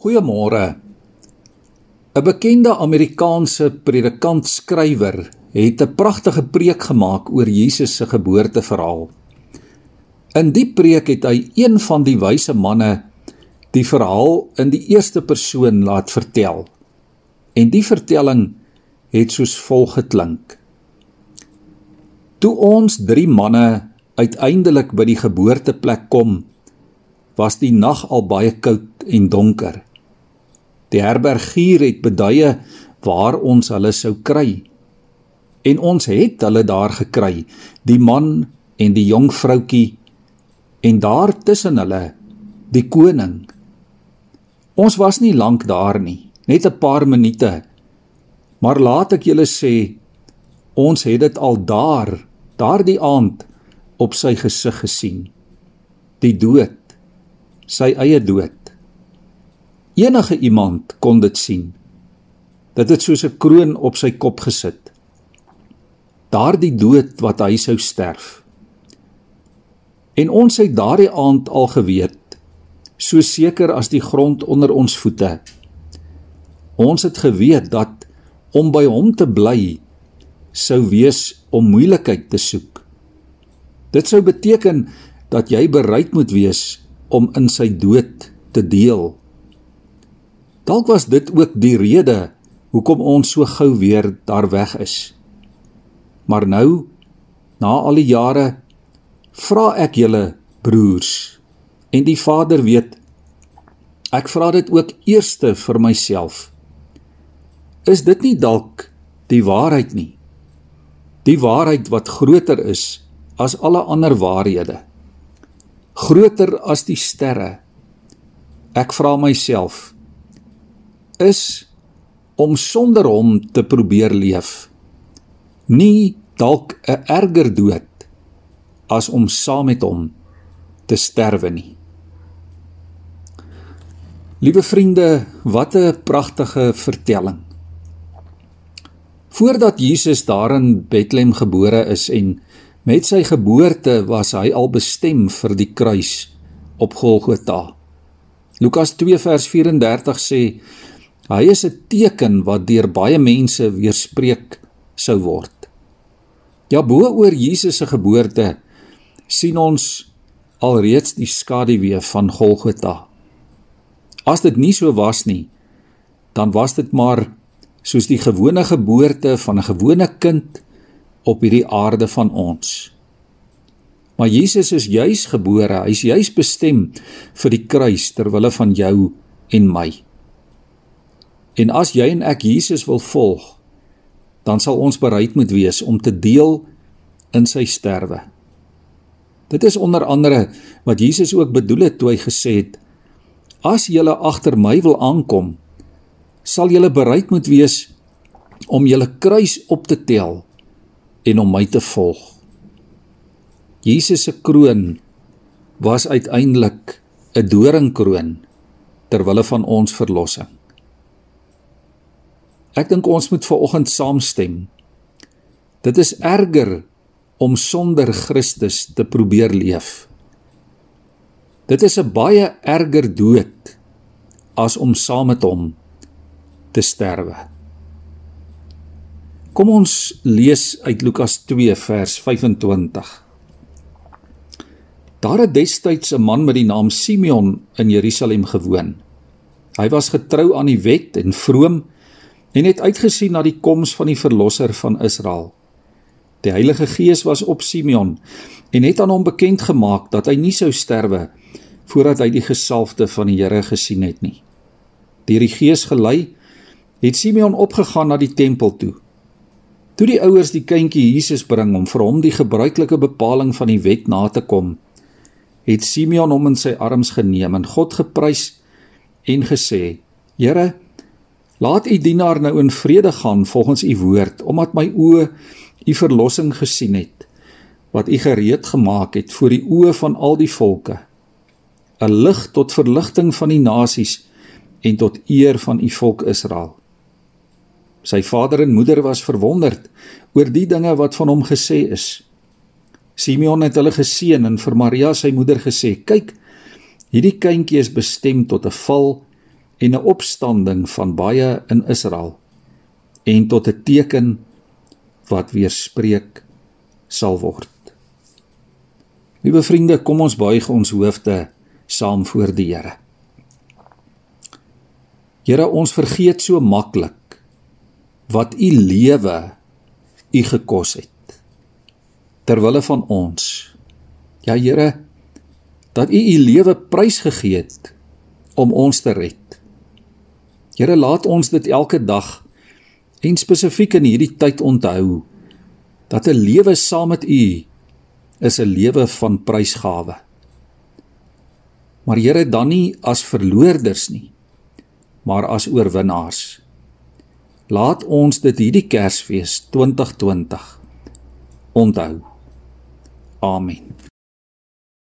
Goeiemôre. 'n Bekende Amerikaanse predikant-skrywer het 'n pragtige preek gemaak oor Jesus se geboorteverhaal. In die preek het hy een van die wyse manne die verhaal in die eerste persoon laat vertel. En die vertelling het soos volg geklink: Toe ons drie manne uiteindelik by die geboorteplek kom, was die nag al baie koud en donker. Die herbergier het beduie waar ons hulle sou kry. En ons het hulle daar gekry, die man en die jong vroutkie en daar tussen hulle die koning. Ons was nie lank daar nie, net 'n paar minute. Maar laat ek julle sê, ons het dit al daar, daardie aand op sy gesig gesien. Die dood, sy eie dood. Enige iemand kon dit sien. Dit het soos 'n kroon op sy kop gesit. Daardie dood wat hy sou sterf. En ons het daardie aand al geweet, so seker as die grond onder ons voete. Ons het geweet dat om by hom te bly sou wees om moeilikheid te soek. Dit sou beteken dat jy bereid moet wees om in sy dood te deel. Dalk was dit ook die rede hoekom ons so gou weer daar weg is. Maar nou, na al die jare, vra ek julle broers en die Vader weet ek vra dit ook eerste vir myself. Is dit nie dalk die waarheid nie? Die waarheid wat groter is as alle ander waarhede. Groter as die sterre. Ek vra myself, is om sonder hom te probeer leef. Nie dalk 'n erger dood as om saam met hom te sterwe nie. Liewe vriende, wat 'n pragtige vertelling. Voordat Jesus daar in Bethlehem gebore is en met sy geboorte was hy al bestem vir die kruis op Golgotha. Lukas 2 vers 34 sê Hy is 'n teken wat deur baie mense weerspreek sou word. Ja bo oor Jesus se geboorte sien ons alreeds die skaduwee van Golgotha. As dit nie so was nie, dan was dit maar soos die gewone geboorte van 'n gewone kind op hierdie aarde van ons. Maar Jesus is juis gebore, hy's juis bestem vir die kruis ter wille van jou en my. En as jy en ek Jesus wil volg, dan sal ons bereid moet wees om te deel in sy sterwe. Dit is onder andere wat Jesus ook bedoel het toe hy gesê het: As julle agter my wil aankom, sal julle bereid moet wees om julle kruis op te tel en om my te volg. Jesus se kroon was uiteindelik 'n doringkroon ter wille van ons verlossing. Ek dink ons moet veraloggend saamstem. Dit is erger om sonder Christus te probeer leef. Dit is 'n baie erger dood as om saam met hom te sterwe. Kom ons lees uit Lukas 2 vers 25. Daar het destyds 'n man met die naam Simeon in Jerusalem gewoon. Hy was getrou aan die wet en vroom en het uitgesien na die koms van die verlosser van Israel. Die Heilige Gees was op Simeon en het aan hom bekend gemaak dat hy nie sou sterwe voordat hy die gesalfde van die Here gesien het nie. Deur die Gees gelei, het Simeon opgegaan na die tempel toe. Toe die ouers die kindjie Jesus bring om vir hom die gebruikelike bepaling van die wet na te kom, het Simeon hom in sy arms geneem en God geprys en gesê: "Here, Laat u dienaar nou in vrede gaan volgens u woord, omdat my oë u verlossing gesien het wat u gereed gemaak het voor die oë van al die volke. 'n Lig tot verligting van die nasies en tot eer van u volk Israel. Sy vader en moeder was verwonderd oor die dinge wat van hom gesê is. Simeon het hulle geseën en vir Maria sy moeder gesê: "Kyk, hierdie kindjie is bestem tot 'n val en 'n opstanding van baie in Israel en tot 'n teken wat weerspreek sal word. Liewe vriende, kom ons buig ons hoofde saam voor die Here. Here, ons vergeet so maklik wat u lewe u gekos het ter wille van ons. Ja Here, dat u u lewe prysgegee het om ons te red. Here, laat ons dit elke dag en spesifiek in hierdie tyd onthou dat 'n lewe saam met u is 'n lewe van prysgawe. Maar Here, dan nie as verloorders nie, maar as oorwinnaars. Laat ons dit hierdie Kersfees 2020 onthou. Amen.